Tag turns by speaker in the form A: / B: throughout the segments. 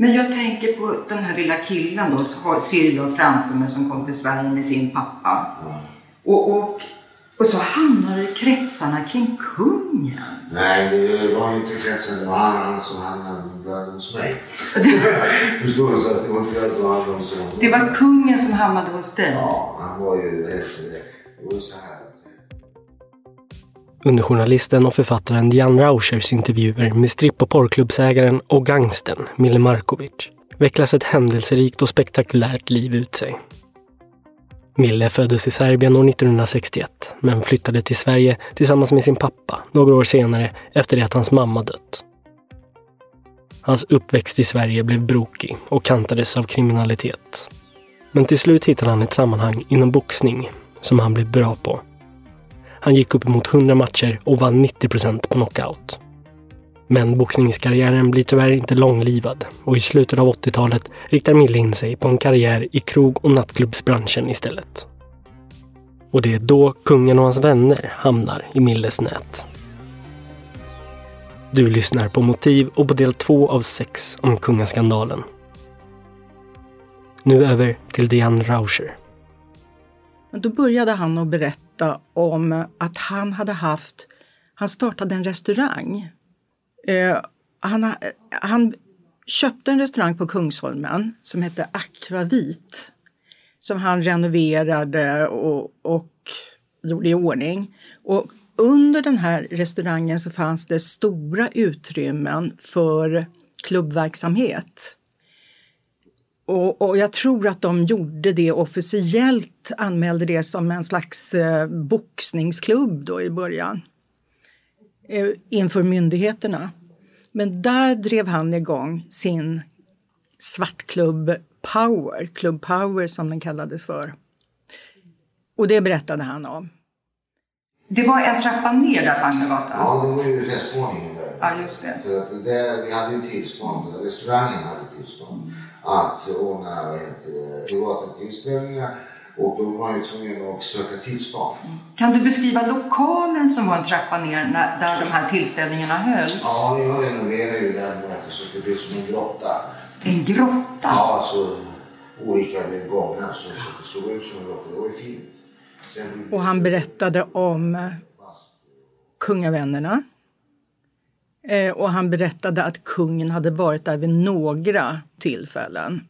A: Men jag tänker på den här lilla killen då, ser jag framför mig som kom till Sverige med sin pappa.
B: Ja.
A: Och, och, och så hamnar det i kretsarna kring kungen.
B: Nej, det var ju inte kretsen. Det var han, som hamnade hos mig. Förstår du? Så att det var inte jag som hamnade hos honom.
A: Det var kungen som hamnade hos dig.
B: Ja, han var ju... Det Det var ju så här.
C: Under journalisten och författaren Jan Rauschers intervjuer med stripp och porrklubbsägaren och gangstern Mille Markovic vecklas ett händelserikt och spektakulärt liv ut sig. Mille föddes i Serbien år 1961 men flyttade till Sverige tillsammans med sin pappa några år senare efter det att hans mamma dött. Hans uppväxt i Sverige blev brokig och kantades av kriminalitet. Men till slut hittade han ett sammanhang inom boxning som han blev bra på. Han gick upp emot 100 matcher och vann 90 procent på knockout. Men boxningskarriären blir tyvärr inte långlivad och i slutet av 80-talet riktar Mille in sig på en karriär i krog och nattklubbsbranschen istället. Och det är då kungen och hans vänner hamnar i Milles nät. Du lyssnar på Motiv och på del två av sex om kungaskandalen. Nu över till Diane Rauscher.
D: Men då började han att berätta om att han hade haft, han startade en restaurang. Eh, han, eh, han köpte en restaurang på Kungsholmen som hette Aquavit. Som han renoverade och, och gjorde i ordning. Och under den här restaurangen så fanns det stora utrymmen för klubbverksamhet. Och, och jag tror att de gjorde det officiellt, anmälde det som en slags eh, boxningsklubb då i början. Eh, inför myndigheterna. Men där drev han igång sin svartklubb Power, Club Power som den kallades för. Och det berättade han om.
A: Det var en trappa ner där på Agnegatan.
B: Ja, det var ju festmålningen där.
A: Ja, just det.
B: För att det, vi hade ju tillstånd, restaurangen hade tillstånd att ordna vad heter det, privata tillställningar och då var ju tvungen att söka tillstånd.
A: Kan du beskriva lokalen som var en trappa ner när, där de här tillställningarna hölls?
B: Ja, vi har renoverat ju den eftersom det blev som en grotta.
A: En grotta?
B: Ja, alltså olika gångar så, så det såg ut som en grotta. Det var ju fint. Sen,
D: Och han berättade om eh, kungavännerna. Eh, och han berättade att kungen hade varit där vid några tillfällen.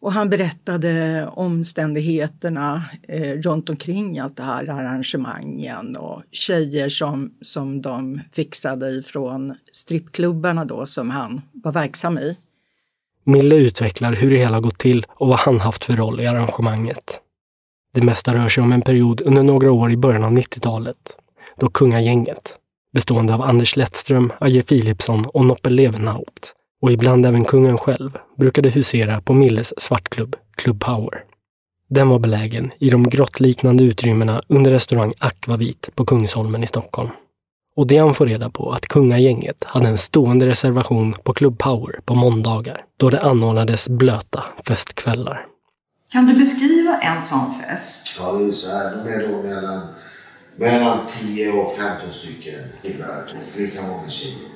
D: Och han berättade omständigheterna eh, runt omkring allt det här arrangemangen och tjejer som, som de fixade ifrån strippklubbarna då som han var verksam i.
C: Mille utvecklar hur det hela gått till och vad han haft för roll i arrangemanget. Det mesta rör sig om en period under några år i början av 90-talet, då kungagänget, bestående av Anders Lettström, Aje Philipsson och Noppe Levenhaupt, och ibland även kungen själv, brukade husera på Milles svartklubb, Club Power. Den var belägen i de grottliknande utrymmena under restaurang Aquavit på Kungsholmen i Stockholm. Och det han får reda på att kungagänget hade en stående reservation på Club Power på måndagar, då det anordnades blöta festkvällar.
A: Kan du beskriva en sån fest?
B: ja, det är så här, de är då mellan, mellan 10 och 15 stycken killar och lika många tjejer.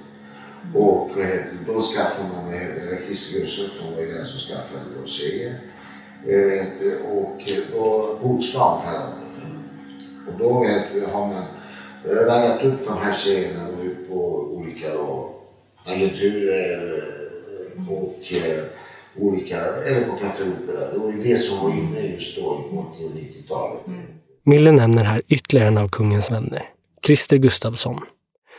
B: Och eh, då skaffade man, eh, vad Christer Gustafsson var ju den som skaffade då tjejer. Eh, och då, bordsplan kallade man det. Och då har man raggat upp de här tjejerna ut på olika då, agenturer och olika, eller på Café Opera. Det var ju det som var inne just då mot 90-talet.
C: Mille nämner här ytterligare en av kungens vänner, Christer Gustafsson,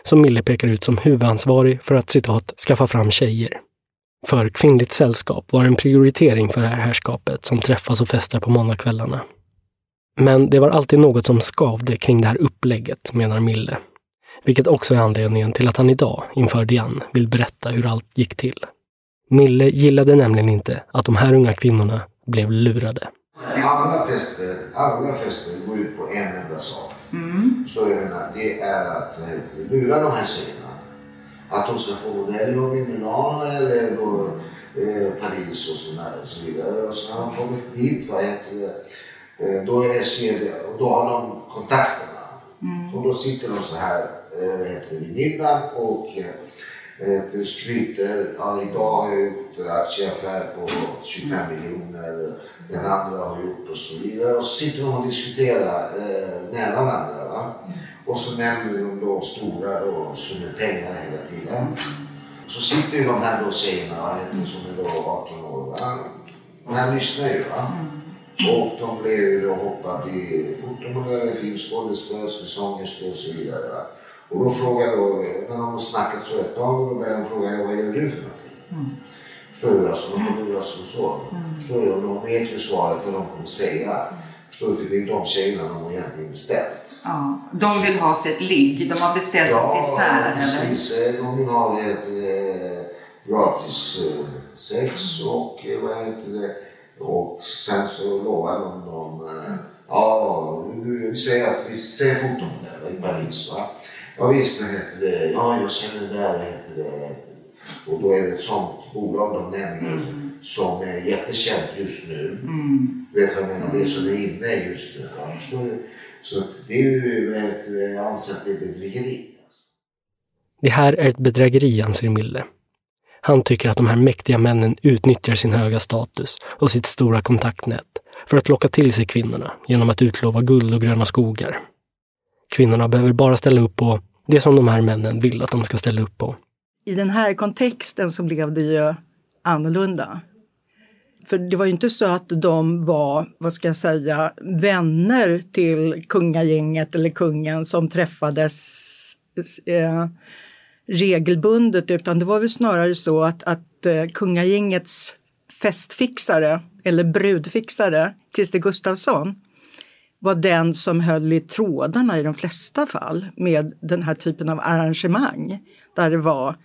C: som Mille pekar ut som huvudansvarig för att citat skaffa fram tjejer. För kvinnligt sällskap var en prioritering för det här herrskapet som träffas och festar på måndagskvällarna. Men det var alltid något som skavde kring det här upplägget, menar Mille. Vilket också är anledningen till att han idag, inför Diane, vill berätta hur allt gick till. Mille gillade nämligen inte att de här unga kvinnorna blev lurade.
B: Alla fester, alla fester går ut på en enda sak. Du vad jag menar? Det är att lura de här tjejerna. Att de ska få modelljobb i Milano eller då, eh, Paris och, såna, och så vidare. Och så när de kommit dit, vad heter det, eh, då, är CD, och då har de kontakterna. Och då sitter de så här eh, vad heter det, vid middagen och Eh, du skryter, ja, idag har jag gjort eh, aktieaffär på 25 miljoner, den andra har gjort och så vidare. Och så sitter de och diskuterar eh, med varandra. Va? Och så nämner de då stora då, summor pengar hela tiden. Så sitter ju de här då tjejerna som är då 18 år. Va? De här lyssnar ju. Va? Och de blev ju då hoppade i fotomodeller, filmskådespelare, sångerskor och så vidare. Va? Och då frågar då, när de har snackat så ett tag, då börjar de fråga, vad gör du för någonting? Mm. Förstår du? Alltså, de kommer göra så. Mm. Förstår du? De vet ju svaret vad de kommer säga. Förstår du? För det är ju de tjejerna de har egentligen beställt.
A: Ja. De vill ha sig ett ligg. De har beställt ja, dessert
B: eller? precis. De vill ha eh, gratis eh, sex och eh, vad heter det? Och sen så lovar de dem, ja, vi säger att vi ser fotomodeller i Paris. Va? Ja visst, vad heter det? Ja, jag känner det där, vad heter det? Och då är det ett sånt bolag de nämner mm. som är jättekänt just nu. Mm. Vet vad jag menar? Det är som är inne just nu. Förstår du? Så det är ju, att det är bedrägeri. Alltså.
C: Det här är ett bedrägeri, anser Mille. Han tycker att de här mäktiga männen utnyttjar sin höga status och sitt stora kontaktnät för att locka till sig kvinnorna genom att utlova guld och gröna skogar. Kvinnorna behöver bara ställa upp på det som de här männen vill att de ska ställa upp på.
D: I den här kontexten så blev det ju annorlunda. För det var ju inte så att de var, vad ska jag säga, vänner till kungagänget eller kungen som träffades eh, regelbundet utan det var väl snarare så att, att eh, kungagängets festfixare eller brudfixare, Christer Gustafsson, var den som höll i trådarna i de flesta fall med den här typen av arrangemang där det var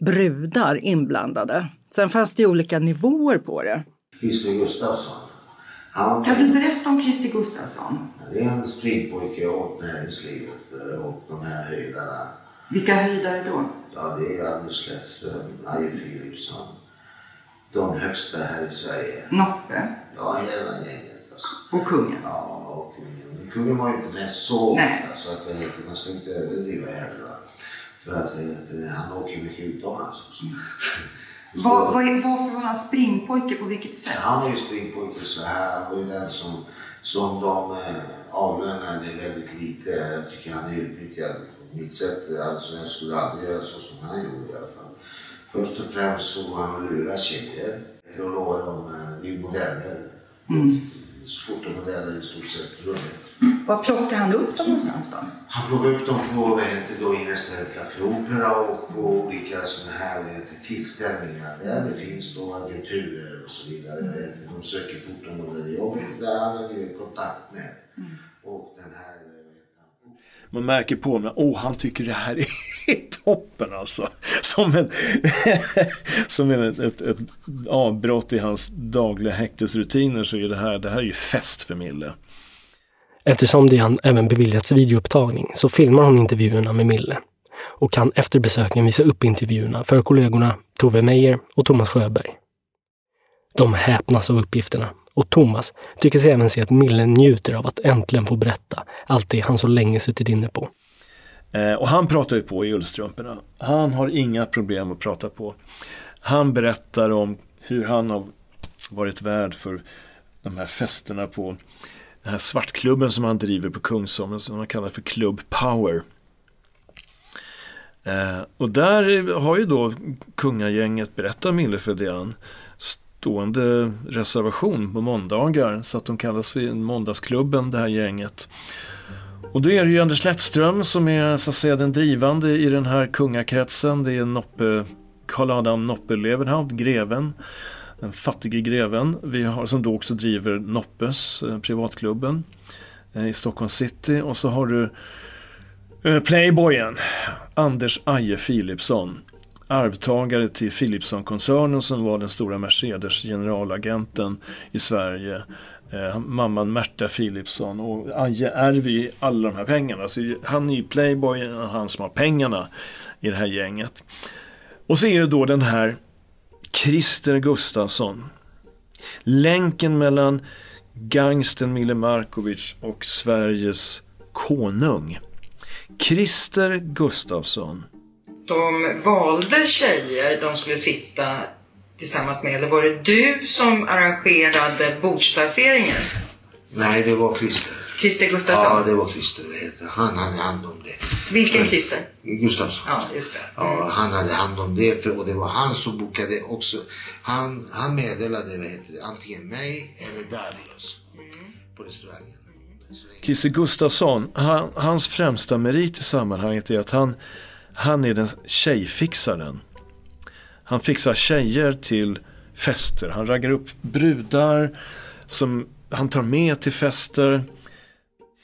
D: brudar inblandade. Sen fanns det olika nivåer på det.
B: Christer Gustafsson.
A: Han, kan du berätta om Christer Gustafsson?
B: Det är en springpojke åt näringslivet eh, och de här höjdarna.
A: Vilka höjdare då?
B: Ja, det är Anders Leffström, Aje Philipsson. De högsta här i Sverige.
A: Noppe?
B: Ja, hela gänget. Alltså.
A: Och kungen?
B: Ja, och kungen. Kungen var inte med så ofta så att man ska inte överdriva heller. För att han åker mycket utomlands också. Mm.
A: Var, var, varför var han springpojke? På vilket sätt?
B: Han var ju springpojke så här. Han var ju den som, som de eh, avlönade väldigt lite. Jag tycker han är utnyttjad på mitt sätt. Alltså jag skulle aldrig göra så som han gjorde i alla fall. Först och främst så var han och lurade tjejer. Och lovade dem eh, modeller. Mm. Fotomodeller i stort sett rummet.
A: Var plockade han upp dem någonstans då?
B: Han plockade upp dem på vad heter då, Innerstället Café Opera och på olika sådana här heter, tillställningar där det finns då agenturer och så vidare. Mm. De söker fotomodeller. där han hade ju kontakt med. Mm. Och den här
E: man märker på honom, åh han tycker det här är toppen alltså. Som, en, som en, ett, ett, ett avbrott i hans dagliga häktesrutiner så är det här, det här är ju fest för Mille.
C: Eftersom Diane även beviljats videoupptagning så filmar hon intervjuerna med Mille och kan efter besöken visa upp intervjuerna för kollegorna Tove Meyer och Thomas Sjöberg. De häpnas av uppgifterna och Thomas tycker sig även se att Mille njuter av att äntligen få berätta allt det han så länge suttit inne på.
E: Eh, och han pratar ju på i ullstrumporna. Han har inga problem att prata på. Han berättar om hur han har varit värd för de här festerna på den här svartklubben som han driver på Kungsholmen som han kallar för Club Power. Eh, och där har ju då kungagänget, berättar Mille Fredén, stående reservation på måndagar så att de kallas för Måndagsklubben, det här gänget. Och då är det ju Anders Lettström som är så att säga den drivande i den här kungakretsen. Det är Noppe, Karl Adam Noppe Levenhaupt, greven den fattige greven. Vi har, som då också driver Noppes, eh, privatklubben eh, i Stockholm city. Och så har du eh, Playboyen, Anders Aje Philipsson. Arvtagare till Philipsson-koncernen som var den stora Mercedes generalagenten i Sverige. Eh, mamman Märta Philipsson och Aje ärver ju alla de här pengarna. Så han är ju Playboy, han som har pengarna i det här gänget. Och så är det då den här Christer Gustafsson. Länken mellan gangsten Mille Markovic och Sveriges konung. Christer Gustafsson
A: de valde tjejer de skulle sitta tillsammans med? Eller var det du som arrangerade bordsplaceringen?
B: Nej, det var Christer.
A: Christer Gustafsson?
B: Ja, det var Christer. Han hade hand om det.
A: Vilken Christer?
B: Gustafsson.
A: Ja, just det.
B: Ja, han hade hand om det för, och det var han som bokade också. Han, han meddelade vad heter det, antingen mig eller Darius på restaurangen.
E: Christer Gustafsson, han, hans främsta merit i sammanhanget är att han, han är den tjejfixaren. Han fixar tjejer till fester. Han raggar upp brudar som han tar med till fester.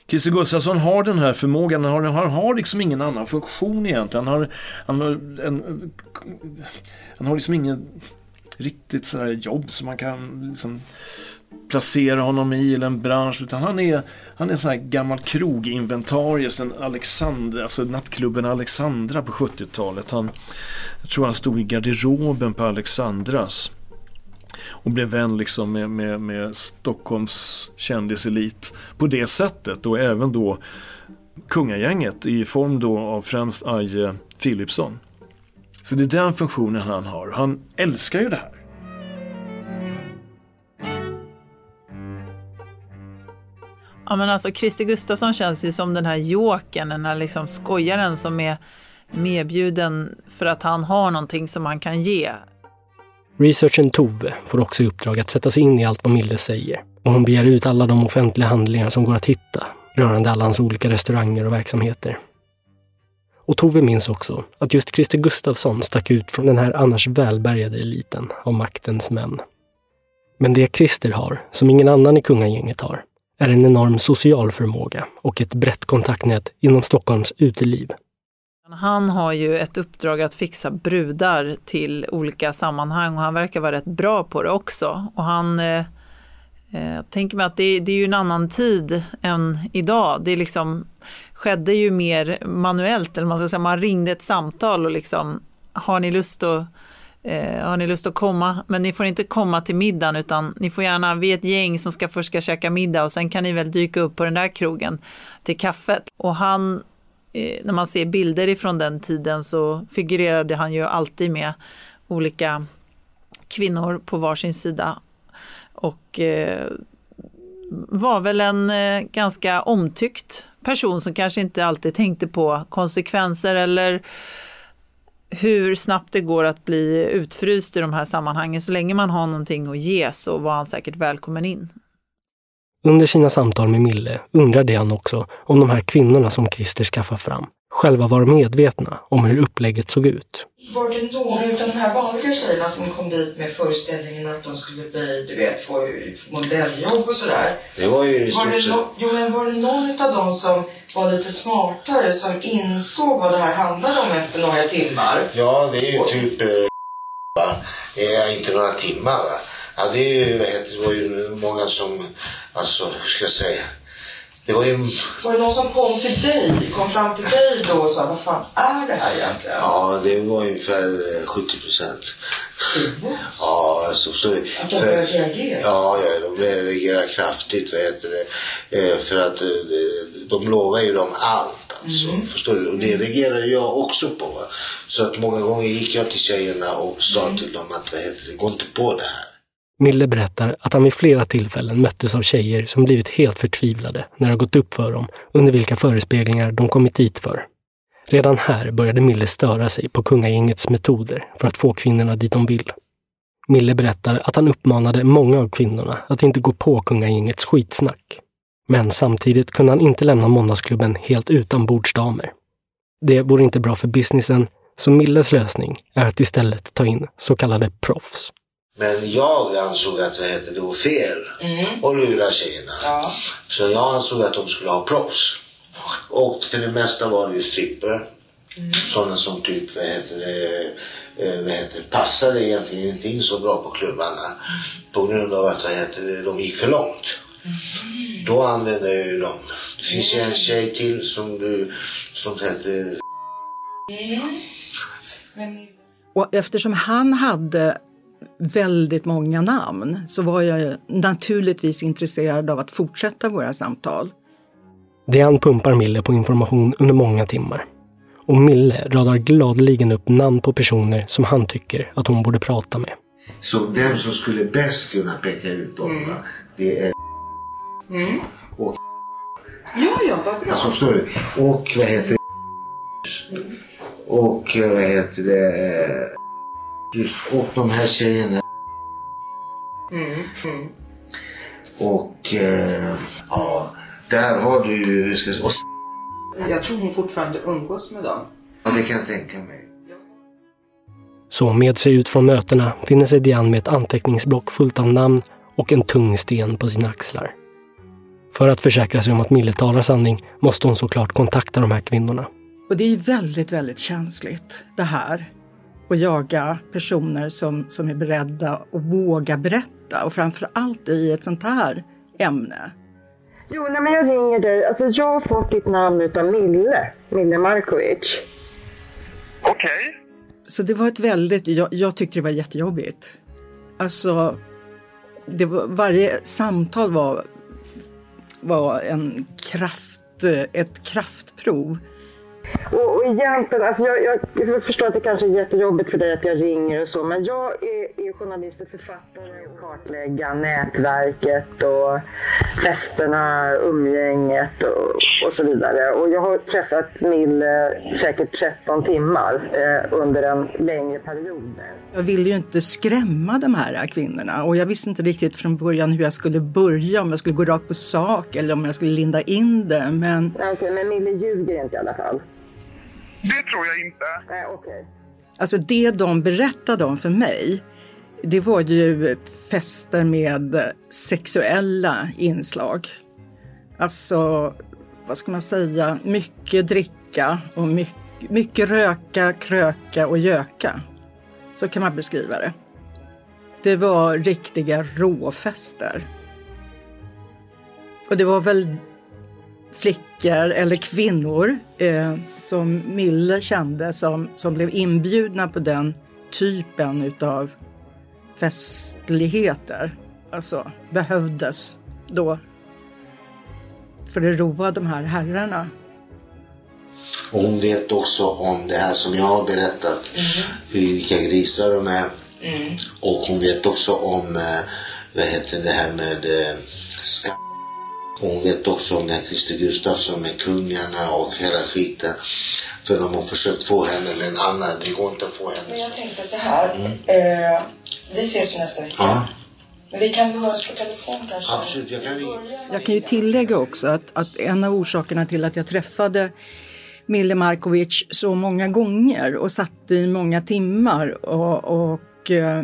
E: Christer Gustafsson har den här förmågan, han har, han har liksom ingen annan funktion egentligen. Han har, han har, en, han har liksom ingen riktigt sådär jobb som man kan liksom placera honom i eller en bransch utan han är, han är sån här gammal kroginventarie sen Alexandra, alltså nattklubben Alexandra på 70-talet. Han, jag tror han stod i garderoben på Alexandras och blev vän liksom med, med, med Stockholms kändiselit på det sättet och även då kungagänget i form då av främst Aje Philipsson. Så det är den funktionen han har. Han älskar ju det här.
F: Ja men alltså Christer Gustafsson känns ju som den här jokern, den här liksom skojaren som är medbjuden för att han har någonting som han kan ge.
C: Researchen Tove får också i uppdrag att sätta sig in i allt vad Milde säger och hon begär ut alla de offentliga handlingar som går att hitta rörande alla hans olika restauranger och verksamheter. Och Tove minns också att just Christer Gustafsson stack ut från den här annars välbärgade eliten av maktens män. Men det Christer har, som ingen annan i kungagänget har, är en enorm social förmåga och ett brett kontaktnät inom Stockholms uteliv.
F: Han har ju ett uppdrag att fixa brudar till olika sammanhang och han verkar vara rätt bra på det också. Och han eh, eh jag tänker mig att det, det, är ju en annan tid än idag. Det liksom skedde ju mer manuellt, eller man ska säga, man ringde ett samtal och liksom har ni lust att Eh, har ni lust att komma? Men ni får inte komma till middagen utan ni får gärna, vi är ett gäng som ska först ska käka middag och sen kan ni väl dyka upp på den där krogen till kaffet. Och han, eh, när man ser bilder ifrån den tiden så figurerade han ju alltid med olika kvinnor på varsin sida. Och eh, var väl en eh, ganska omtyckt person som kanske inte alltid tänkte på konsekvenser eller hur snabbt det går att bli utfryst i de här sammanhangen. Så länge man har någonting att ge så var han säkert välkommen in.
C: Under sina samtal med Mille undrade han också om de här kvinnorna som Christer skaffar fram själva var medvetna om hur upplägget såg ut.
A: Var det några av de här vanliga tjejerna som kom dit med föreställningen att de skulle bli, du vet, få modelljobb och sådär?
B: Det var ju i
A: var det, no, jo, men var det någon av dem som var lite smartare som insåg vad det här handlade om efter några timmar?
B: Ja, det är ju typ... Eh, inte några timmar va. Ja, det, är det var ju många som, alltså hur ska jag säga? Det var ju...
A: Var det någon som kom till dig, kom fram till dig då och sa vad fan är det här egentligen?
B: Ja, det var ungefär 70 procent. Ja, alltså du.
A: Att de började reagera?
B: Ja, ja, de började reagera kraftigt. Vad heter det? Eh, för att eh, de lovar ju dem allt. Alltså, mm. Förstår du? Och det reagerade jag också på. Va? Så att många gånger gick jag till tjejerna och sa mm. till dem att vad heter det, gå inte på det här.
C: Mille berättar att han vid flera tillfällen möttes av tjejer som blivit helt förtvivlade när det gått upp för dem under vilka förespeglingar de kommit dit för. Redan här började Mille störa sig på kungagängets metoder för att få kvinnorna dit de vill. Mille berättar att han uppmanade många av kvinnorna att inte gå på kungagängets skitsnack. Men samtidigt kunde han inte lämna måndagsklubben helt utan bordsdamer. Det vore inte bra för businessen, så Milles lösning är att istället ta in så kallade proffs.
B: Men jag ansåg att det var fel mm. att lura tjejerna. Ja. Så jag ansåg att de skulle ha proffs. Och för det mesta var det ju stripper. Mm. Sådana som typ, vad heter det, eh, vad heter passade egentligen inte in så bra på klubbarna. Mm. På grund av att vad heter det, de gick för långt. Mm. Då använde jag ju dem. Det finns ju en tjej till som du, som heter...
D: Och eftersom han hade väldigt många namn så var jag naturligtvis intresserad av att fortsätta våra samtal.
C: Dejan pumpar Mille på information under många timmar. och Mille radar gladeligen upp namn på personer som han tycker att hon borde prata med.
B: Så vem som skulle bäst kunna peka ut dem, va? det är
A: Mm.
B: Och-
A: Ja, ja, vad bra.
B: Alltså förstår du? Och vad heter det? Och vad heter det? Just, och de här tjejerna.
A: Mm. Mm.
B: Och eh, ja, där har du ju, hur ska jag säga, och,
A: Jag tror hon fortfarande umgås med dem.
B: ja, det kan jag tänka mig.
C: Så med sig ut från mötena finner sig Diane med ett anteckningsblock fullt av namn och en tung sten på sina axlar. För att försäkra sig om att Mille talar sanning måste hon såklart kontakta de här kvinnorna.
D: Och det är väldigt, väldigt känsligt det här. Att jaga personer som, som är beredda att våga berätta och framför allt i ett sånt här ämne.
G: Jo, nej, men jag ringer dig. Alltså, jag har fått ditt namn utav Mille, Mille Markovic.
H: Okej.
D: Så det var ett väldigt, jag, jag tyckte det var jättejobbigt. Alltså, det var, varje samtal var, var en kraft, ett kraftprov.
G: Och, och egentligen, alltså jag, jag, jag förstår att det kanske är jättejobbigt för dig att jag ringer och så, men jag är, är journalist och författare och kartlägga nätverket och festerna, umgänget och, och så vidare. Och jag har träffat Mille säkert 13 timmar eh, under en längre period.
D: Jag ville ju inte skrämma de här kvinnorna och jag visste inte riktigt från början hur jag skulle börja, om jag skulle gå rakt på sak eller om jag skulle linda in det. Men
G: Okej, men Mille ljuger inte i alla fall.
H: Det tror jag inte.
G: Nej, okej.
D: alltså det de berättade om för mig, det var ju fester med sexuella inslag. Alltså, vad ska man säga, mycket dricka och mycket, mycket röka, kröka och göka. Så kan man beskriva det. Det var riktiga råfester. Och det var väl flickor eller kvinnor eh, som Mille kände som, som blev inbjudna på den typen utav festligheter. Alltså behövdes då för att roa de här herrarna.
B: Och hon vet också om det här som jag har berättat, hur, vilka grisar de är. Och hon vet också om, eh, vad heter det här med eh, skatt. Och hon vet också om den här Christer Gustafsson med kungarna och hela skiten. För de har försökt få henne med en annan, det går inte att få henne.
A: Men jag tänkte så här. Eh, vi ses ju nästa vecka.
B: Ja,
A: Men vi kan höras på telefon kanske?
B: absolut. Jag kan.
D: Jag kan ju tillägga också att, att en av orsakerna till att jag träffade Mille Markovic så många gånger och satt i många timmar och, och eh,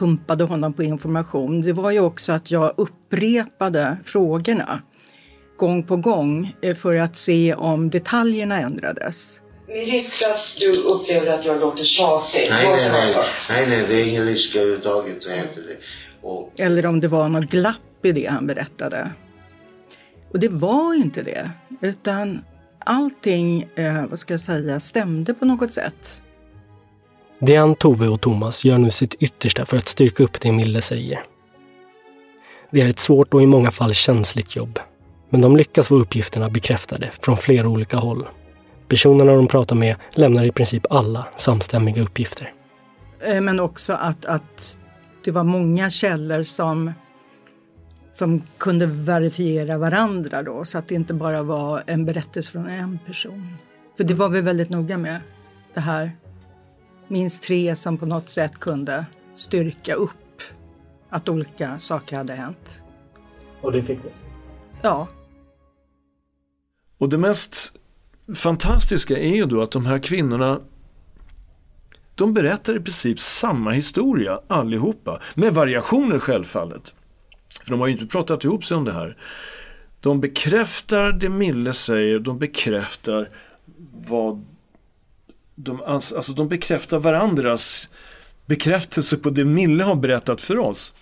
D: pumpade honom på information. Det var ju också att jag upprepade frågorna gång på gång eh, för att se om detaljerna ändrades.
A: Med risk för att du upplever att jag låter tjatig.
B: Nej, nej, nej.
A: så.
B: Nej, nej, det är ingen risk överhuvudtaget. Så heter det. Och
D: Eller om det var något glapp i det han berättade. Och det var inte det, utan allting, eh, vad ska jag säga, stämde på något sätt.
C: Diane, Tove och Thomas gör nu sitt yttersta för att styrka upp det Mille säger. Det är ett svårt och i många fall känsligt jobb. Men de lyckas få uppgifterna bekräftade från flera olika håll. Personerna de pratar med lämnar i princip alla samstämmiga uppgifter.
D: Eh, Men också att, att det var många källor som, som kunde verifiera varandra då, så att det inte bara var en berättelse från en person. För det var vi väldigt noga med, det här. Minst tre som på något sätt kunde styrka upp att olika saker hade hänt.
C: Och det fick vi.
D: Ja,
E: Och det mest fantastiska är ju då att de här kvinnorna de berättar i princip samma historia allihopa. Med variationer självfallet. För de har ju inte pratat ihop sig om det här. De bekräftar det Mille säger, de bekräftar vad de, alltså de bekräftar varandras bekräftelse på det Mille har berättat för oss.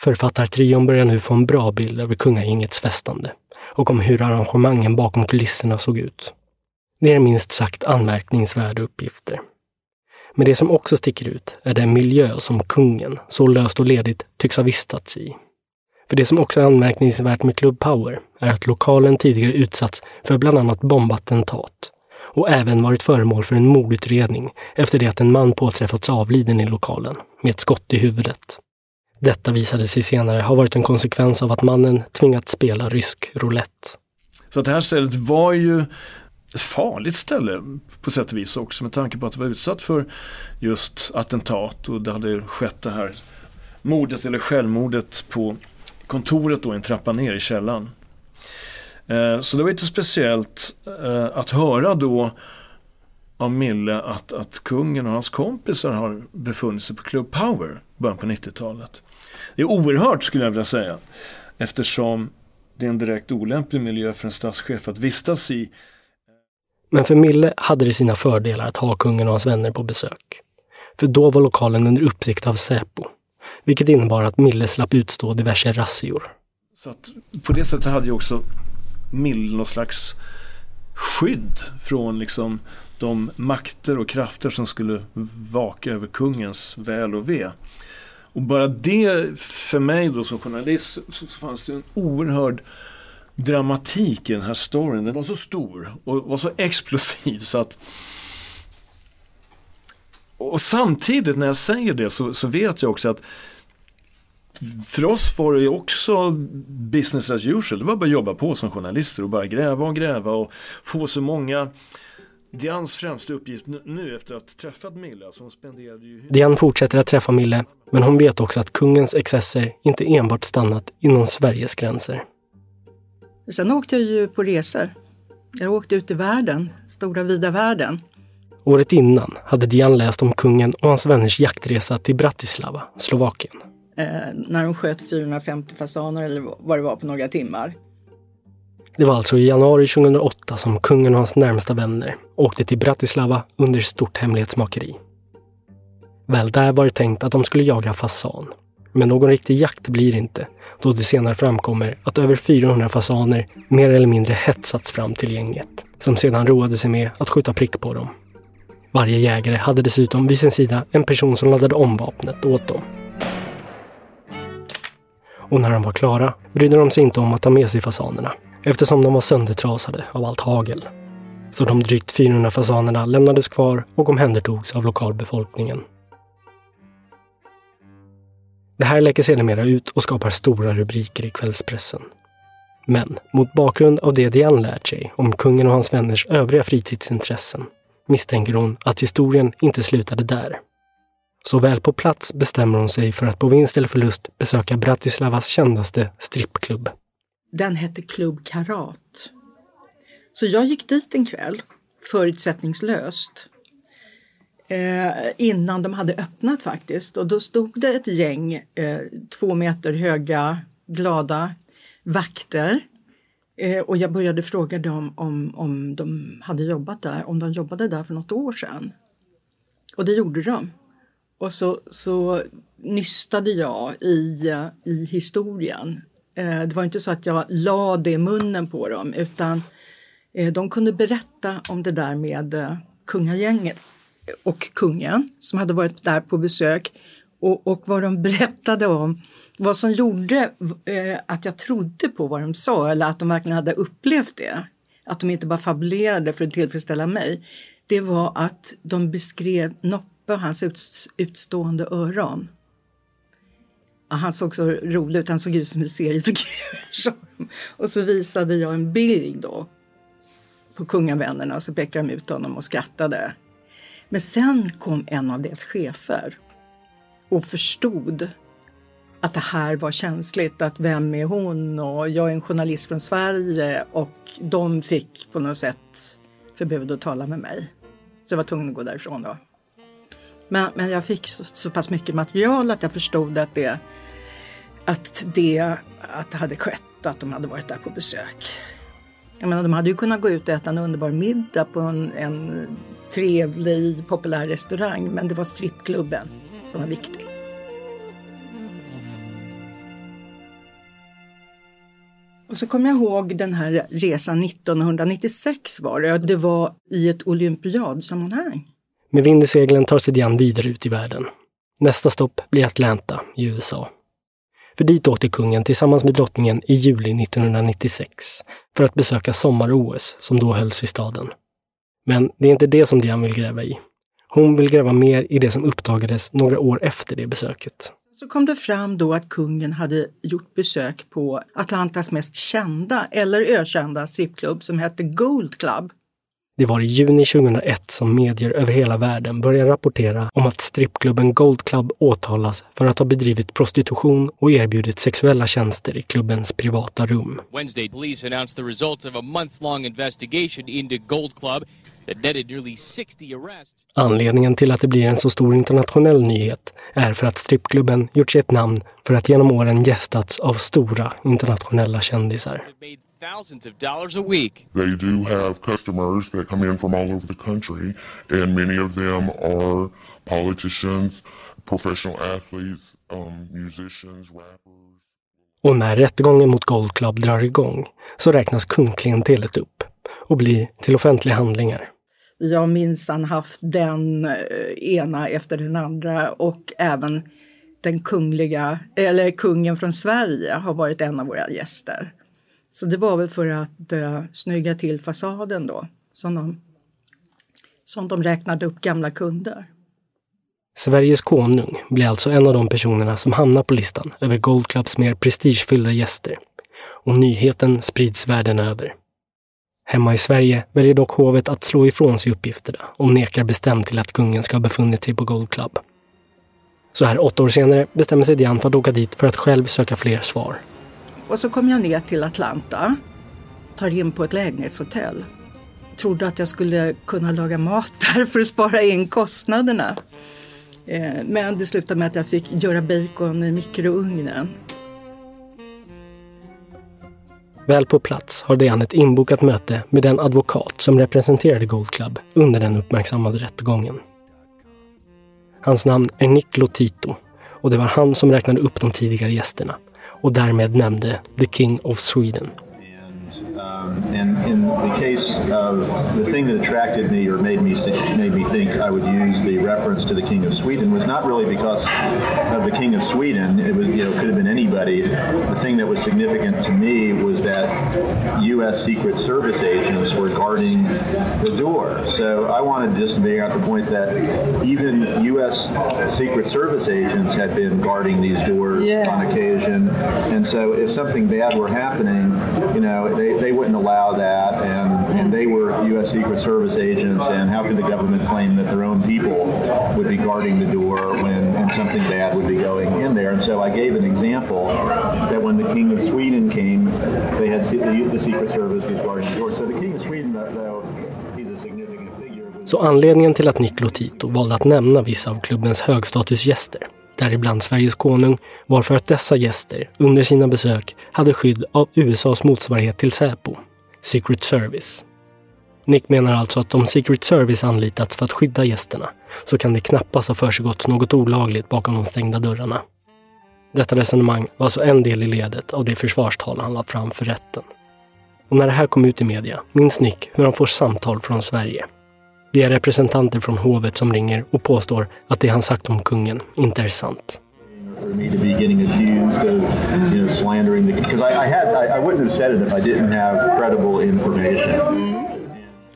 C: Författartrion börjar nu få en bra bild över kungagängets festande och om hur arrangemangen bakom kulisserna såg ut. Det är minst sagt anmärkningsvärda uppgifter. Men det som också sticker ut är den miljö som kungen, så löst och ledigt, tycks ha vistats i. För det som också är anmärkningsvärt med Club Power är att lokalen tidigare utsatts för bland annat bombattentat och även varit föremål för en mordutredning efter det att en man påträffats avliden i lokalen med ett skott i huvudet. Detta visade sig senare ha varit en konsekvens av att mannen tvingats spela rysk roulette.
E: Så det här stället var ju ett farligt ställe på sätt och vis också med tanke på att det var utsatt för just attentat och det hade skett det här mordet eller självmordet på kontoret då en trappa ner i källaren. Eh, så det var lite speciellt eh, att höra då av Mille att, att kungen och hans kompisar har befunnit sig på Club Power början på 90-talet. Det är oerhört skulle jag vilja säga eftersom det är en direkt olämplig miljö för en statschef att vistas i.
C: Men för Mille hade det sina fördelar att ha kungen och hans vänner på besök. För då var lokalen under uppsikt av Säpo, vilket innebar att Mille slapp utstå diverse razzior.
E: Så på det sättet hade ju också Mille någon slags skydd från liksom de makter och krafter som skulle vaka över kungens väl och ve. Och bara det för mig då som journalist så fanns det en oerhörd dramatik i den här storyn. Den var så stor och var så explosiv så att och samtidigt när jag säger det så, så vet jag också att för oss var det också business as usual. Det var bara att jobba på som journalister och bara gräva och gräva och få så många Dians främsta uppgift nu efter att ha träffat Mille, alltså hon spenderade ju...
C: Diane fortsätter att träffa Mille, men hon vet också att kungens excesser inte enbart stannat inom Sveriges gränser.
D: Sen åkte jag ju på resor. Jag åkte ut i världen, stora vida världen.
C: Året innan hade Diane läst om kungen och hans vänners jaktresa till Bratislava, Slovakien.
D: Eh, när de sköt 450 fasaner eller vad det var på några timmar.
C: Det var alltså i januari 2008 som kungen och hans närmsta vänner åkte till Bratislava under stort hemlighetsmakeri. Väl där var det tänkt att de skulle jaga fasan. Men någon riktig jakt blir det inte, då det senare framkommer att över 400 fasaner mer eller mindre hetsats fram till gänget, som sedan roade sig med att skjuta prick på dem. Varje jägare hade dessutom vid sin sida en person som laddade om vapnet åt dem. Och när de var klara brydde de sig inte om att ta med sig fasanerna eftersom de var söndertrasade av allt hagel. Så de drygt 400 fasanerna lämnades kvar och omhändertogs av lokalbefolkningen. Det här läcker sedermera ut och skapar stora rubriker i kvällspressen. Men mot bakgrund av det Diane lärt sig om kungen och hans vänners övriga fritidsintressen misstänker hon att historien inte slutade där. Så väl på plats bestämmer hon sig för att på vinst eller förlust besöka Bratislavas kändaste strippklubb.
D: Den hette Klubb Karat. Så jag gick dit en kväll, förutsättningslöst. Eh, innan de hade öppnat faktiskt. Och då stod det ett gäng eh, två meter höga, glada vakter. Eh, och jag började fråga dem om, om de hade jobbat där, om de jobbade där för något år sedan. Och det gjorde de. Och så, så nystade jag i, i historien Eh, det var inte så att jag la det i munnen på dem utan eh, de kunde berätta om det där med eh, kungagänget och kungen som hade varit där på besök och, och vad de berättade om vad som gjorde eh, att jag trodde på vad de sa eller att de verkligen hade upplevt det. Att de inte bara fabulerade för att tillfredsställa mig. Det var att de beskrev Noppe och hans utstående öron. Han såg så rolig ut, han såg ut som en seriefigur. och så visade jag en bild då på kungavännerna och så pekade de ut honom och skrattade. Men sen kom en av deras chefer och förstod att det här var känsligt, att vem är hon och jag är en journalist från Sverige och de fick på något sätt förbud att tala med mig. Så jag var tvungen att gå därifrån då. Men, men jag fick så, så pass mycket material att jag förstod att det att det, att det hade skett, att de hade varit där på besök. Jag menar, de hade ju kunnat gå ut och äta en underbar middag på en, en trevlig, populär restaurang, men det var strippklubben som var viktig. Och så kommer jag ihåg den här resan 1996 var det. Det var i ett olympiadsammanhang.
C: Med vind i seglen tar sig vidare ut i världen. Nästa stopp blir Atlanta i USA. För dit åkte kungen tillsammans med drottningen i juli 1996 för att besöka sommar-OS som då hölls i staden. Men det är inte det som Diane vill gräva i. Hon vill gräva mer i det som uppdagades några år efter det besöket.
D: Så kom det fram då att kungen hade gjort besök på Atlantas mest kända eller ökända strippklubb som hette Gold Club.
C: Det var i juni 2001 som medier över hela världen började rapportera om att strippklubben Gold Club åtalas för att ha bedrivit prostitution och erbjudit sexuella tjänster i klubbens privata rum.
I: Wednesday, police announced the results of a months long investigation into Gold Club that netted nearly 60 arrests.
C: Anledningen till att det blir en så stor internationell nyhet är för att strippklubben gjort sig ett namn för att genom åren gästats av stora internationella kändisar.
I: Thousands of dollars a week.
J: They do have customers that come in from all over the country, and many of them are politicians, professional athletes, um, musicians, rappers.
C: Och när rättegången mot Gold Club drar igång så räknas kundklientelet upp och blir till offentliga handlingar.
D: Vi har minsann haft den eh, ena efter den andra och även den kungliga, eller kungen från Sverige har varit en av våra gäster. Så det var väl för att eh, snygga till fasaden då, som de, som de räknade upp gamla kunder.
C: Sveriges konung blir alltså en av de personerna som hamnar på listan över Gold Clubs mer prestigefyllda gäster. Och nyheten sprids världen över. Hemma i Sverige väljer dock hovet att slå ifrån sig uppgifterna och nekar bestämt till att kungen ska ha befunnit sig på Gold Club. Så här åtta år senare bestämmer sig Diane för att åka dit för att själv söka fler svar.
D: Och så kom jag ner till Atlanta, tar in på ett lägenhetshotell. Trodde att jag skulle kunna laga mat där för att spara in kostnaderna. Eh, men det slutade med att jag fick göra bacon i mikrougnen.
C: Väl på plats har Diane ett inbokat möte med den advokat som representerade Gold Club under den uppmärksammade rättegången. Hans namn är Nick Lotito och det var han som räknade upp de tidigare gästerna och därmed nämnde The King of Sweden.
K: Um, and in the case of the thing that attracted me or made me made me think I would use the reference to the King of Sweden was not really because of the King of Sweden. It was you know could have been anybody. The thing that was significant to me was that U.S. Secret Service agents were guarding the door. So I wanted to just to bring out the point that even U.S. Secret Service agents had been guarding these doors
D: Yeah.
K: on occasion. And so if something bad were happening, you know, they, they wouldn't allow that. And, and they were U.S. Secret Service agents. And how could the government claim that their own people would be guarding the door when and something bad would be going in there? And so I gave an example that when the King of Sweden came, they had the, the Secret Service was guarding the door. So the King of Sweden, though, he's a significant figure.
C: Så anledningen till att Nick Lotito valde att nämna vissa av klubbens högstatusgäster, däribland Sveriges konung, var för att dessa gäster under sina besök hade skydd av USAs motsvarighet till Säpo, Secret Service. Nick menar alltså att om Secret Service anlitats för att skydda gästerna så kan det knappast ha försiggått något olagligt bakom de stängda dörrarna. Detta resonemang var alltså en del i ledet av det försvarstal han lade fram för rätten. Och när det här kom ut i media minns Nick hur han får samtal från Sverige. Det är representanter från hovet som ringer och påstår att det han sagt om kungen inte är sant.
K: for me to be getting accused of, you know, slandering the because I, I had I, I wouldn't have said it if I didn't have credible information.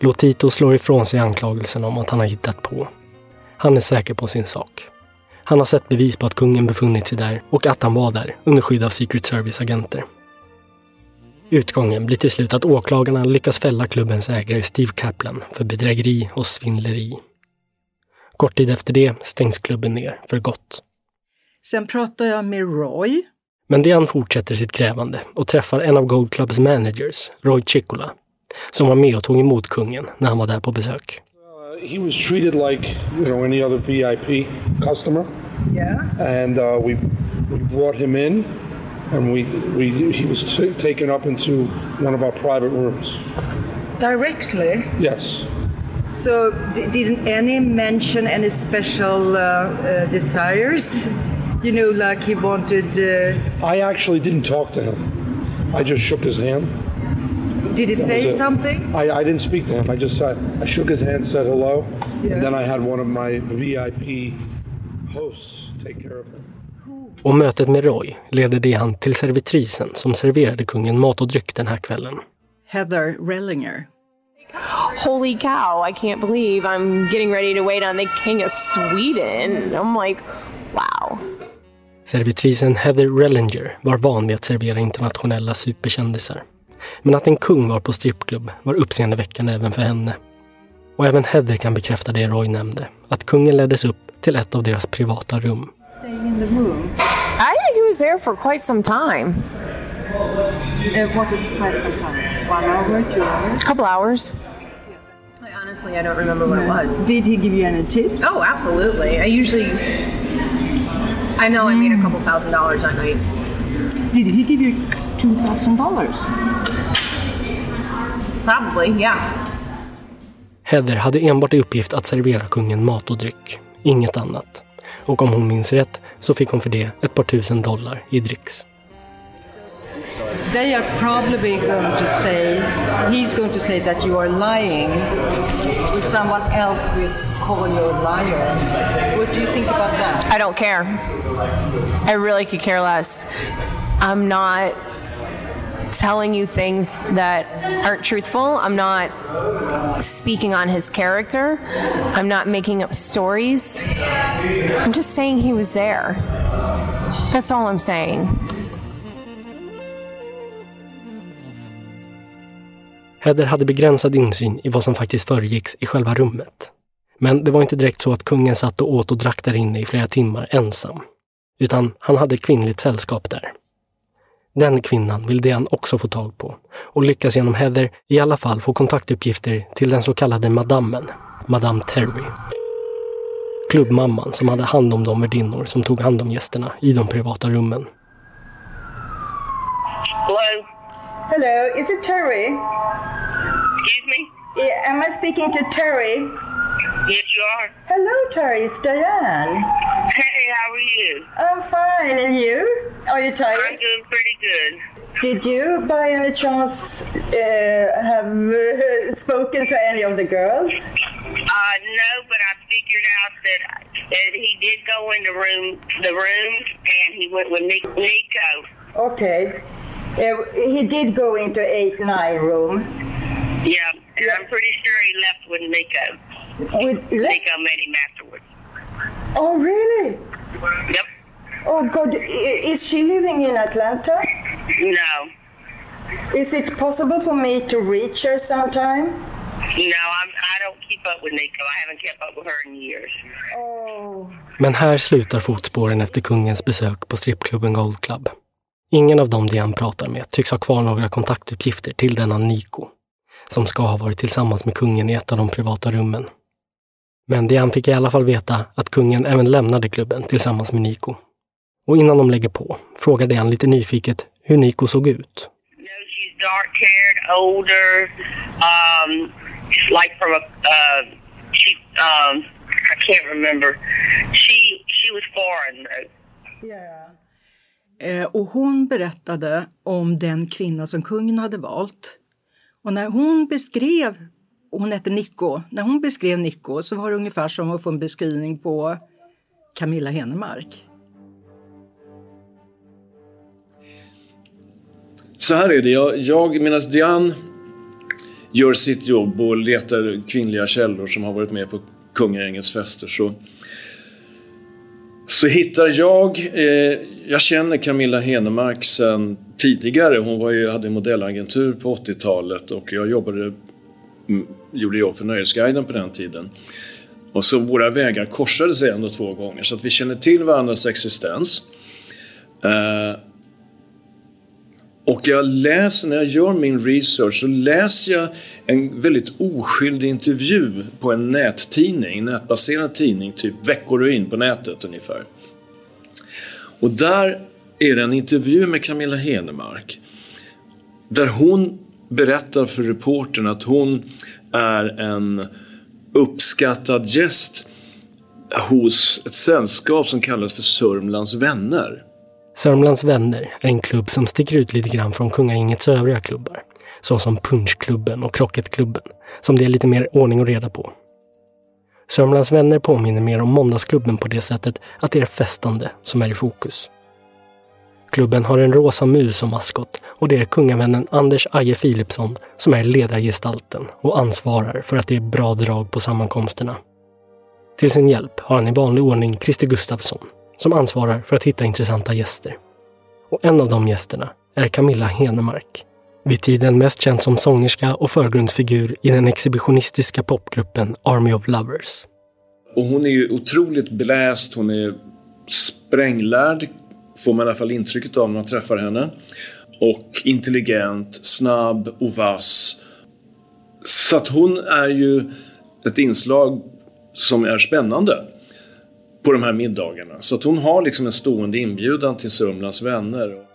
C: Lotito slår ifrån sig anklagelsen om att han har hittat på. Han är säker på sin sak. Han har sett bevis på att kungen befunnit sig där och att han var där under skydd av Secret Service-agenter. Utgången blir till slut att åklagarna lyckas fälla klubbens ägare Steve Kaplan för bedrägeri och svindleri. Kort tid efter det stängs klubben ner för gott.
D: Sen pratade jag med Roy.
C: Men Diane fortsätter sitt grävande och träffar en av Gold Clubs managers, Roy Chicola, som var med och tog emot kungen när han var där på besök.
L: he was treated like you know any other VIP customer,
D: Yeah.
L: and uh, we we brought him in, and we we he was t- taken up into one of our private rooms.
D: Directly.
L: Yes,
D: So d- didn't any mention any special uh, uh, desires? You know, like he wanted. Uh,
L: I actually didn't talk to him. I just shook his hand.
D: did he
L: That
D: say something?
L: I, I didn't speak to him. I just said I shook his hand, said hello,
D: Yeah.
L: and then I had one of my VIP hosts take care of him.
C: Och mötet med Roy leder Diane till servitrisen som serverade kungen mat och dryck den här kvällen.
D: Heather Rellinger.
M: holy cow, I can't believe I'm getting ready to wait on the king of Sweden. I'm like, wow.
C: Servitrisen Heather Rellinger var van vid att servera internationella superkändisar. Men att en kung var på strippklubb var uppseendeväckande även för henne. Och även Heather kan bekräfta det Roy nämnde, att kungen leddes upp till ett av deras privata rum.
M: Stay in the room. I think he was there for quite some time.
D: Uh, what is quite some time? One hour, two hours?
M: A couple hours. Like, honestly, I don't remember what it was.
D: Did he give you any tips?
M: Oh, absolutely. I usually, I know I made a couple thousand dollars that night.
D: Did he give you two thousand dollars?
M: Probably, yeah.
C: Heather hade enbart i uppgift att servera kungen mat och dryck, inget annat. Och om hon minns rätt så fick hon för det ett par tusen dollar i dricks.
N: They are probably going to say, he's going to say that you are lying. Someone else will call you a liar. What do you think about that?
M: I don't care. I really could care less. I'm not telling you things that aren't truthful. I'm not speaking on his character. I'm not making up stories. I'm just saying he was there. That's all I'm saying.
C: Heather hade begränsad insyn i vad som faktiskt föregicks i själva rummet. Men det var inte direkt så att kungen satt och åt och drack där inne i flera timmar ensam. Utan han hade kvinnligt sällskap där. Den kvinnan vill Dean också få tag på och lyckas genom Heather i alla fall få kontaktuppgifter till den så kallade madammen, Madame Terry. Klubbmamman som hade hand om de värdinnor som tog hand om gästerna i de privata rummen.
O: Hello.
P: Hello, is it Terry?
O: Excuse me?
P: Yeah, am I speaking to Terry?
O: Yes, you are.
P: Hello, Terry. It's Diane.
O: How are you?
P: I'm fine, and you? Are you tired?
O: I'm doing pretty good.
P: Did you, by any chance, uh, have uh, spoken to any of the girls?
O: Uh, no, but I figured out that, that he did go in the room, the rooms, and he went with Nic- Nico.
P: Okay. Uh, he did go into 8-9 room.
O: Yeah, and I'm pretty sure he left with Nico.
P: With
O: Nico met him afterwards.
P: Oh, really?
O: Yep.
P: Oh, God. Is she living in Atlanta?
O: No,
P: Is it possible for me to reach her sometime?
O: no, I'm, I don't keep up with Nico. I haven't kept up with her in years.
P: Oh.
C: Men här slutar fotspåren efter kungens besök på strippklubben Gold Club. Ingen av dem Diane pratar med tycks ha kvar några kontaktuppgifter till denna Nico, som ska ha varit tillsammans med kungen i ett av de privata rummen. Men Diane fick i alla fall veta att kungen även lämnade klubben tillsammans med Nico. Och innan de lägger på frågar Diane lite nyfiket hur Nico såg ut.
O: She's dark haired, older, um, like from a, uh, she, um, I can't remember. She, she was foreign though.
D: Eh, och hon berättade om den kvinna som kungen hade valt. Och när hon beskrev, hon hette Nico, när hon beskrev Nico så var det ungefär som att få en beskrivning på Camilla Henemark.
E: Så här är det, jag, jag medan Diane gör sitt jobb och letar kvinnliga källor som har varit med på kungagängets fester så, så hittar jag, eh, jag känner Camilla Henemark sedan tidigare. Hon var ju, hade en modellagentur på 80-talet och jag jobbade, gjorde jobb för Nöjesguiden på den tiden. Och så våra vägar korsade sig ändå två gånger så att vi känner till varandras existens. Eh, och jag läser, när jag gör min research så läser jag en väldigt oskyldig intervju på en nättidning, nätbaserad tidning, typ Veckoruin på nätet ungefär. Och där är det en intervju med Camilla Henemark. Där hon berättar för reportern att hon är en uppskattad gäst hos ett sällskap som kallas för Sörmlands vänner.
C: Sörmlands vänner är en klubb som sticker ut lite grann från kungahängets övriga klubbar. Såsom Punchklubben och Krocketklubben, som det är lite mer ordning och reda på. Sörmlands vänner påminner mer om Måndagsklubben på det sättet att det är festande som är i fokus. Klubben har en rosa mus som maskot och det är kungavännen Anders Aje Philipsson som är ledargestalten och ansvarar för att det är bra drag på sammankomsterna. Till sin hjälp har han i vanlig ordning Christer Gustafsson som ansvarar för att hitta intressanta gäster. Och en av de gästerna är Camilla Henemark. Vid tiden mest känd som sångerska och förgrundsfigur i den exhibitionistiska popgruppen Army of Lovers.
E: Och hon är ju otroligt beläst, hon är spränglärd, får man i alla fall intrycket av när man träffar henne. Och intelligent, snabb och vass. Så att hon är ju ett inslag som är spännande på de här middagarna. Så att hon har liksom en stående inbjudan till Sörmlands vänner.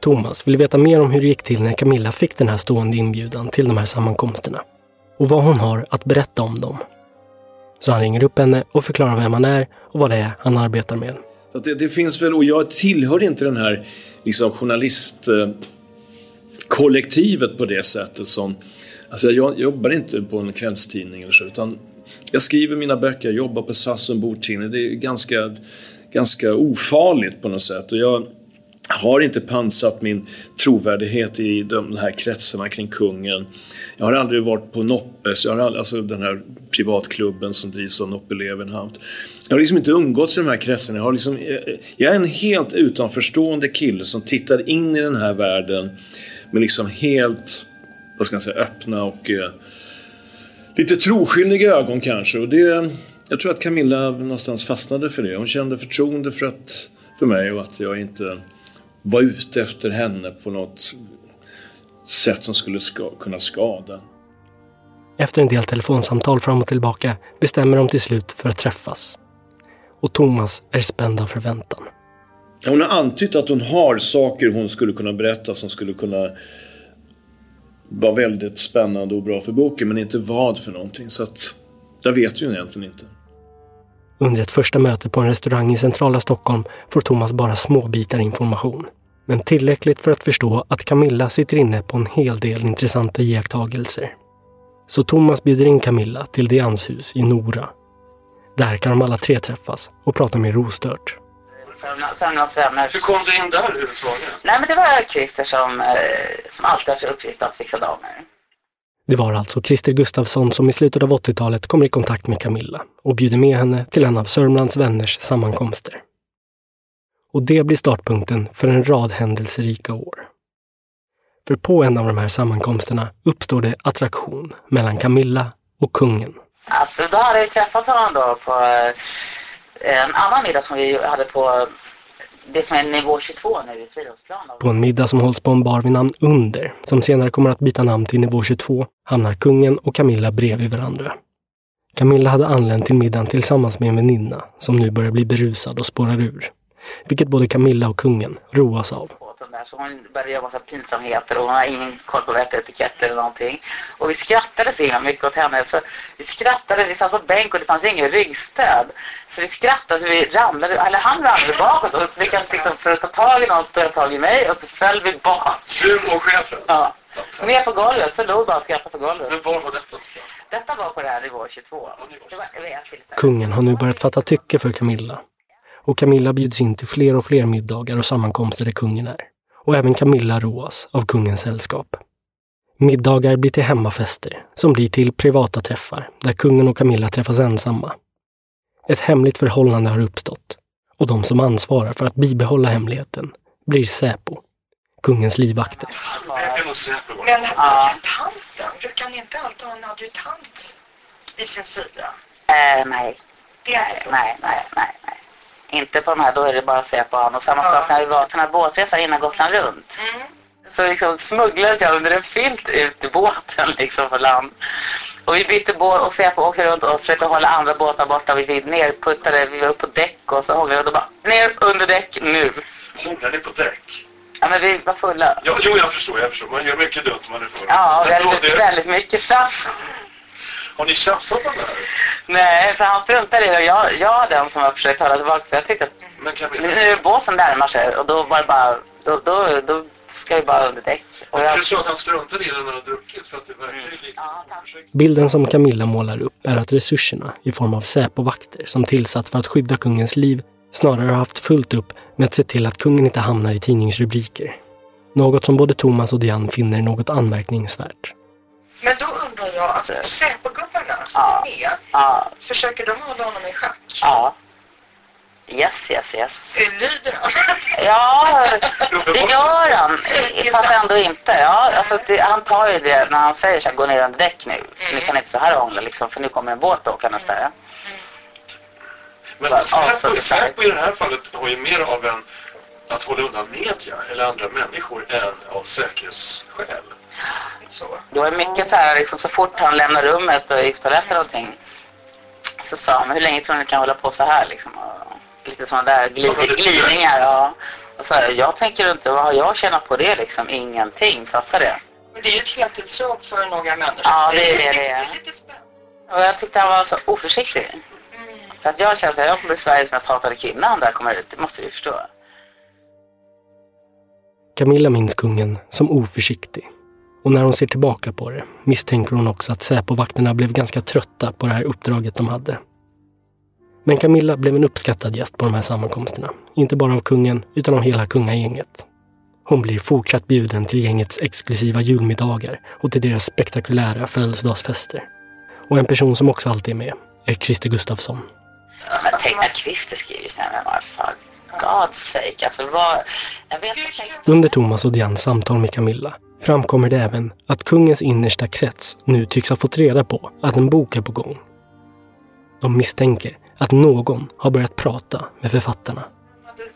C: Thomas vill veta mer om hur det gick till när Camilla fick den här stående inbjudan till de här sammankomsterna och vad hon har att berätta om dem. Så han ringer upp henne och förklarar vem han är och vad det är han arbetar med.
E: Så det, det, finns väl, och jag tillhör inte den här liksom, journalistkollektivet på det sättet som... Alltså jag jobbar inte på en kvällstidning eller så, utan jag skriver mina böcker, jag jobbar på SAS och ombordtidning. Det är ganska, ganska ofarligt på något sätt. Och jag har inte pansat min trovärdighet i de här kretsarna kring kungen. Jag har aldrig varit på Noppes, jag har aldrig, alltså den här privatklubben som drivs av Noppe Levenhaupt. Jag har liksom inte umgåtts i de här kretsarna. Jag, har liksom, eh, jag är en helt utanförstående kille som tittar in i den här världen med liksom helt, vad ska man säga, öppna och eh, lite troskyldiga ögon kanske. Och det, jag tror att Camilla någonstans fastnade för det. Hon kände förtroende för, att, för mig och att jag inte var ute efter henne på något sätt som skulle ska, kunna skada.
C: Efter en del telefonsamtal fram och tillbaka bestämmer de till slut för att träffas. Och Thomas är spänd av förväntan.
E: Hon har antytt att hon har saker hon skulle kunna berätta som skulle kunna vara väldigt spännande och bra för boken, men inte vad för någonting. Så att, jag vet ju egentligen inte.
C: Under ett första möte på en restaurang i centrala Stockholm får Thomas bara små bitar information. Men tillräckligt för att förstå att Camilla sitter inne på en hel del intressanta iakttagelser. Så Thomas bjuder in Camilla till Dians hus i Nora. Där kan de alla tre träffas och prata mer ostört.
Q: Hur kom du in där överhuvudtaget?
R: Nej men det var Christer som, eh, som alltid har till uppgift att fixa damer.
C: Det var alltså Christer Gustafsson som i slutet av 80-talet kommer i kontakt med Camilla och bjuder med henne till en av Sörmlands vänners sammankomster. Och det blir startpunkten för en rad händelserika år. För på en av de här sammankomsterna uppstår det attraktion mellan Camilla och kungen.
R: Alltså, då hade jag träffat honom då på eh, en annan middag som vi hade på det som är nivå 22 nu i Fridhemsplan.
C: På en middag som hålls på en bar vid namn Under, som senare kommer att byta namn till nivå 22, hamnar kungen och Camilla bredvid varandra. Camilla hade anlänt till middagen tillsammans med en väninna som nu börjar bli berusad och spårar ur. Vilket både Camilla och kungen roas av.
R: Så hon började göra massa pinsamheter och hon har ingen koll på rätt etikett eller någonting. Och vi skrattade så himla mycket åt henne. Så vi skrattade, vi satt på bänk och det fanns ingen ryggstöd. Så vi skrattade så vi ramlade, eller han ramlade bakåt och lyckades liksom för att ta tag i någon jag tag i mig och så föll vi bak.
Q: Du och chefen?
R: Ja. Ner på golvet, så låg bara och skrattade på golvet.
Q: Men var var detta?
R: Detta var på det här nivå 22. Det var, det
C: Kungen har nu börjat fatta tycke för Camilla. Och Camilla bjuds in till fler och fler middagar och sammankomster där kungen är. Och även Camilla roas av kungens sällskap. Middagar blir till hemmafester, som blir till privata träffar, där kungen och Camilla träffas ensamma. Ett hemligt förhållande har uppstått och de som ansvarar för att bibehålla hemligheten blir Säpo, kungens livvakter.
S: Men adjutanten, brukar ni inte alltid ha en adjutant vid sin sida?
R: Eh, nej.
S: Det är så?
R: Nej, nej, nej, nej. Inte på de här, då är det bara att se på honom. Och samma sak när vi var på den här båtträffen innan Gotland runt. Så liksom smugglades jag under en filt ut i båten liksom på land. Och vi bytte båt och Säpo åkte runt och försökte hålla andra båtar borta. Vi fick nerputtade, vi var uppe på däck och så hånglade vi och då bara ner under däck nu.
Q: Hånglade ni på däck?
R: Ja men vi var fulla.
Q: Ja, jo, jag förstår, jag förstår. Man gör mycket dumt man är full.
R: Ja,
Q: då
R: väldigt,
Q: det-
R: väldigt mycket straff.
Q: Har ni tjafsat om det här?
R: Nej, för han struntade i det och jag, jag är den som har försökt hålla tillbaka. Jag tyckte att
Q: Men Camilla,
R: nu är båten närmar sig och då var det bara, då, då, då ska vi bara under däck. Och
Q: är
R: jag,
Q: det så att han struntade i det när han druckit? För att det verkar ju lite...
C: Bilden som Camilla målar upp är att resurserna i form av Säpo-vakter som tillsatts för att skydda kungens liv snarare har haft fullt upp med att se till att kungen inte hamnar i tidningsrubriker. Något som både Thomas och Diane finner något anmärkningsvärt.
S: Men då undrar jag, alltså Säpogubbarna som
R: Ja.
S: är med,
R: Ja.
S: försöker de hålla honom i schack?
R: Ja. Yes, yes, yes.
S: Eh, Lyder han?
R: Ja, det gör han. Fast ändå inte. Ja, alltså det, han tar ju det när han säger så här, gå ner under däck nu. Ni kan inte så här hångla liksom, för nu kommer en båt åkandes där.
T: Men
R: Ja,
T: Säpo,
R: så det är
T: Säpo i det här fallet har ju mer av en att hålla undan media eller andra människor än av säkerhetsskäl. Så.
R: Det var mycket så här, liksom, så fort han lämnar rummet och gick toaletten eller någonting så sa han, hur länge tror ni kan hålla på så här liksom? Och lite sådana där glid, glidningar. Ja. Och så här, jag tänker inte, vad har jag tjänat på det liksom? Ingenting, fattar det?
S: Men det är ju ett heltidsjobb för några människor.
R: Ja, det är det det är.
S: lite spännande.
R: Och jag tyckte han var så oförsiktig. För att jag känner att jag kommer bli Sveriges mest hatade kvinna om det här kommer ut. Det måste vi förstå.
C: Camilla minns kungen som oförsiktig. Och när hon ser tillbaka på det misstänker hon också att Säpovakterna blev ganska trötta på det här uppdraget de hade. Men Camilla blev en uppskattad gäst på de här sammankomsterna. Inte bara av kungen, utan av hela kungagänget. Hon blir fortsatt bjuden till gängets exklusiva julmiddagar och till deras spektakulära födelsedagsfester. Och en person som också alltid är med är Christer Gustafsson.
R: Men tänk när Christer skriver sådana här, vad fan. God's sake, alltså vad...
C: Under Thomas och Dians samtal med Camilla framkommer det även att kungens innersta krets nu tycks ha fått reda på att en bok är på gång. De misstänker att någon har börjat prata med författarna.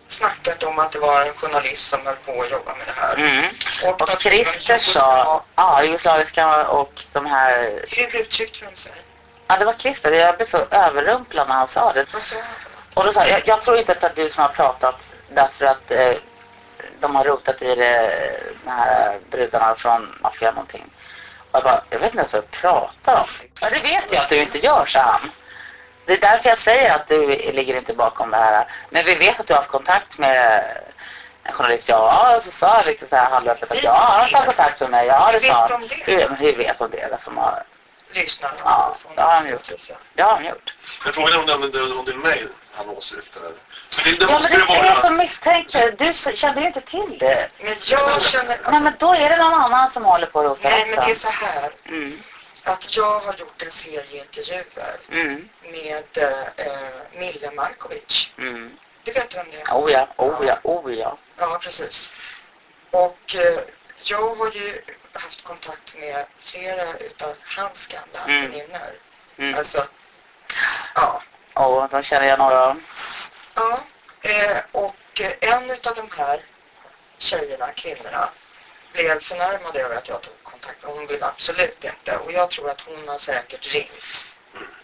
S: snackat om att det var en journalist som höll på att jobba med det här.
R: Mm.
S: Och,
R: Och Christer sa, ja, jugoslaviska och de här...
S: Hur uttryckte de sig?
R: Ja, det var Christer. Jag blev så överrumplad när han sa det. Och då sa jag, jag tror inte att det är du som har pratat därför att eh, de har rotat i det, de här brudarna från maffian någonting. Och jag bara, jag vet inte ens vad jag pratar om. Ja, det vet jag att du inte gör, sa han. Det är därför jag säger att du ligger inte bakom det här. Men vi vet att du har haft kontakt med en journalist. Ja, så sa jag lite så här halvöppet att ja, han har kontakt med mig. Ja, det sa han. Hur, men hur vet de det? Därför man har...
S: Lyssnar
R: Ja, det har han gjort. Det har han gjort.
T: Men frågan är om om det är mig han åsyftar. Men det, det
R: Ja, men
T: måste det
R: det är jag
T: vara.
R: som misstänker. Du kände ju inte till det.
S: Men jag känner...
R: Nej, men då är det någon annan som håller på att rota
S: Nej, men det är så här.
R: Mm.
S: Att jag har gjort en serie intervjuer
R: Mm.
S: med eh, Mille Markovic.
R: Mm.
S: Du vet vem det är?
R: Oh ja, oh ja, oh ja.
S: Ja, precis. Och eh, jag har ju haft kontakt med flera utav hans gamla
R: Mm.
S: väninnor.
R: Mm.
S: Alltså, ja.
R: Och de känner jag några.
S: Ja, eh, och eh, en utav de här tjejerna, kvinnorna, blev förnärmad över att jag tog kontakt. Hon ville absolut inte. Och jag tror att hon har säkert ringt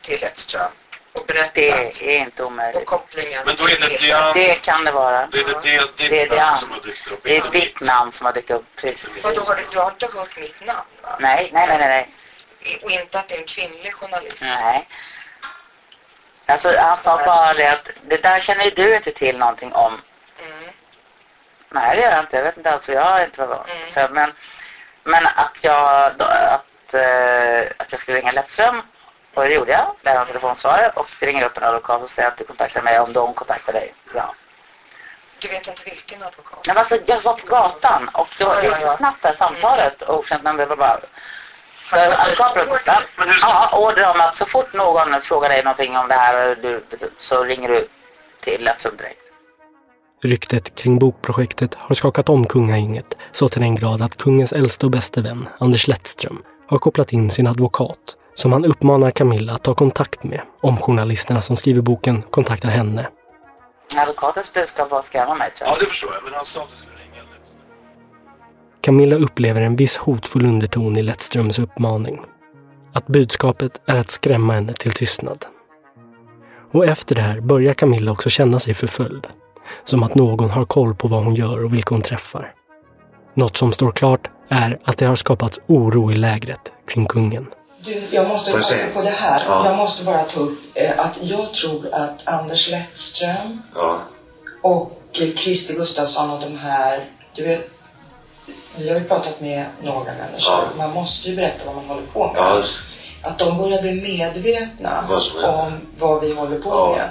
S: till Edström och berättat
R: Det är inte omöjligt.
S: och kopplingen
T: Men då är det
S: till
T: Diane-
R: Det kan det vara.
T: Det är det, det, det,
R: Det är
T: det
R: Diane.
T: som har dykt upp.
R: Det är ditt namn som har dykt upp. Precis.
S: Vadå, har du, du har inte hört mitt namn va?
R: Nej, nej, nej, nej,
S: Och inte att det är en kvinnlig journalist?
R: Nej. Alltså han sa bara det att det där känner du inte till någonting om.
S: Mm.
R: Nej det gör jag inte. Jag vet inte alls. Jag har inte vad så, men, men att jag, då, att, eh, att jag skulle ringa Lättström och det gjorde jag. Där har telefonsvaret och ringer upp en advokat och säger att du kontaktar mig om de kontaktar dig. Ja.
S: Du vet inte vilken advokat?
R: Nej, men alltså, jag var på gatan och det var det var så snabbt det här samtalet och okänt. Det var bara... Så advokaten ja, ja, order om att så fort någon frågar dig någonting om det här du, så ringer du till Lättström direkt.
C: Ryktet kring bokprojektet har skakat om kungagänget så till den grad att kungens äldste och bäste vän, Anders Lettström, har kopplat in sin advokat som han uppmanar Camilla att ta kontakt med om journalisterna som skriver boken kontaktar henne.
R: Advokatens budskap var att skrämma mig tror jag.
T: Ja, det förstår jag. Men han sa ringa.
C: Camilla upplever en viss hotfull underton i Lettströms uppmaning. Att budskapet är att skrämma henne till tystnad. Och efter det här börjar Camilla också känna sig förföljd. Som att någon har koll på vad hon gör och vilka hon träffar. Något som står klart är att det har skapats oro i lägret kring kungen.
D: Du, jag måste
B: säga?
D: på det här.
B: Ja.
D: Jag måste bara ta upp eh, att jag tror att Anders Lettström
B: Ja.
D: och Christer Gustafsson och de här, du vet, vi har ju pratat med några människor.
B: Ja.
D: Man måste ju berätta vad man håller på med.
B: Ja,
D: Att de börjar bli medvetna
B: Vad
D: om vad vi håller på
B: Ja.
D: med.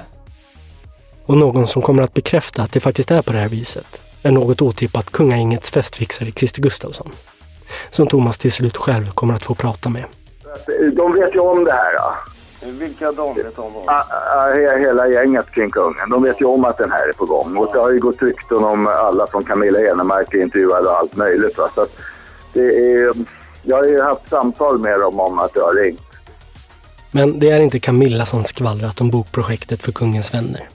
C: Och någon som kommer att bekräfta att det faktiskt är på det här viset är något otippat kungagängets festfixare Christer Gustafsson. Som Thomas till slut själv kommer att få prata med.
U: De vet ju om det här. Ja.
V: Vilka de vet om vad?
U: Ah, ah, he- Hela gänget kring kungen. De vet ju om att den här är på gång. Och det har ju gått rykten om alla från Camilla Enemark intervjuade och allt möjligt. Va? Så att det är, jag har ju haft samtal med dem om att jag har ringt.
C: Men det är inte Camilla som skvallrat om bokprojektet för Kungens vänner.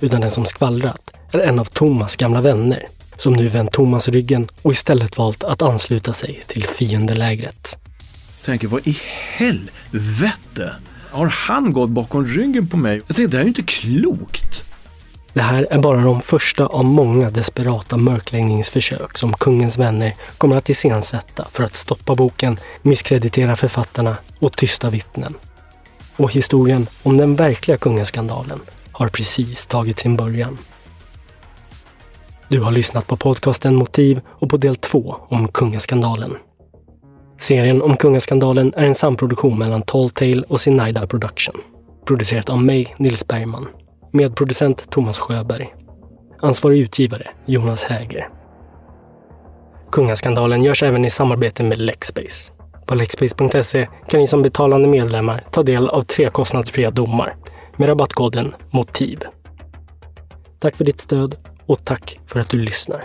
C: Utan den som skvallrat är en av Thomas gamla vänner som nu vänt Thomas ryggen och istället valt att ansluta sig till fiendelägret.
E: Tänker, vad i helvete har han gått bakom ryggen på mig? Jag tänkte, det här är ju inte klokt.
C: Det här är bara de första av många desperata mörkläggningsförsök som Kungens vänner kommer att iscensätta för att stoppa boken, misskreditera författarna och tysta vittnen. Och historien om den verkliga kungaskandalen har precis tagit sin början. Du har lyssnat på podcasten Motiv och på del 2 om kungaskandalen. Serien om kungaskandalen är en samproduktion mellan Talltale och Sinaida Production. Producerat av mig, Nils Bergman. Medproducent Thomas Sjöberg. Ansvarig utgivare Jonas Häger. Kungaskandalen görs även i samarbete med Lexbase. På lexbase.se kan ni som betalande medlemmar ta del av tre kostnadsfria domar med rabattkoden MOTIV. Tack för ditt stöd och tack för att du lyssnar.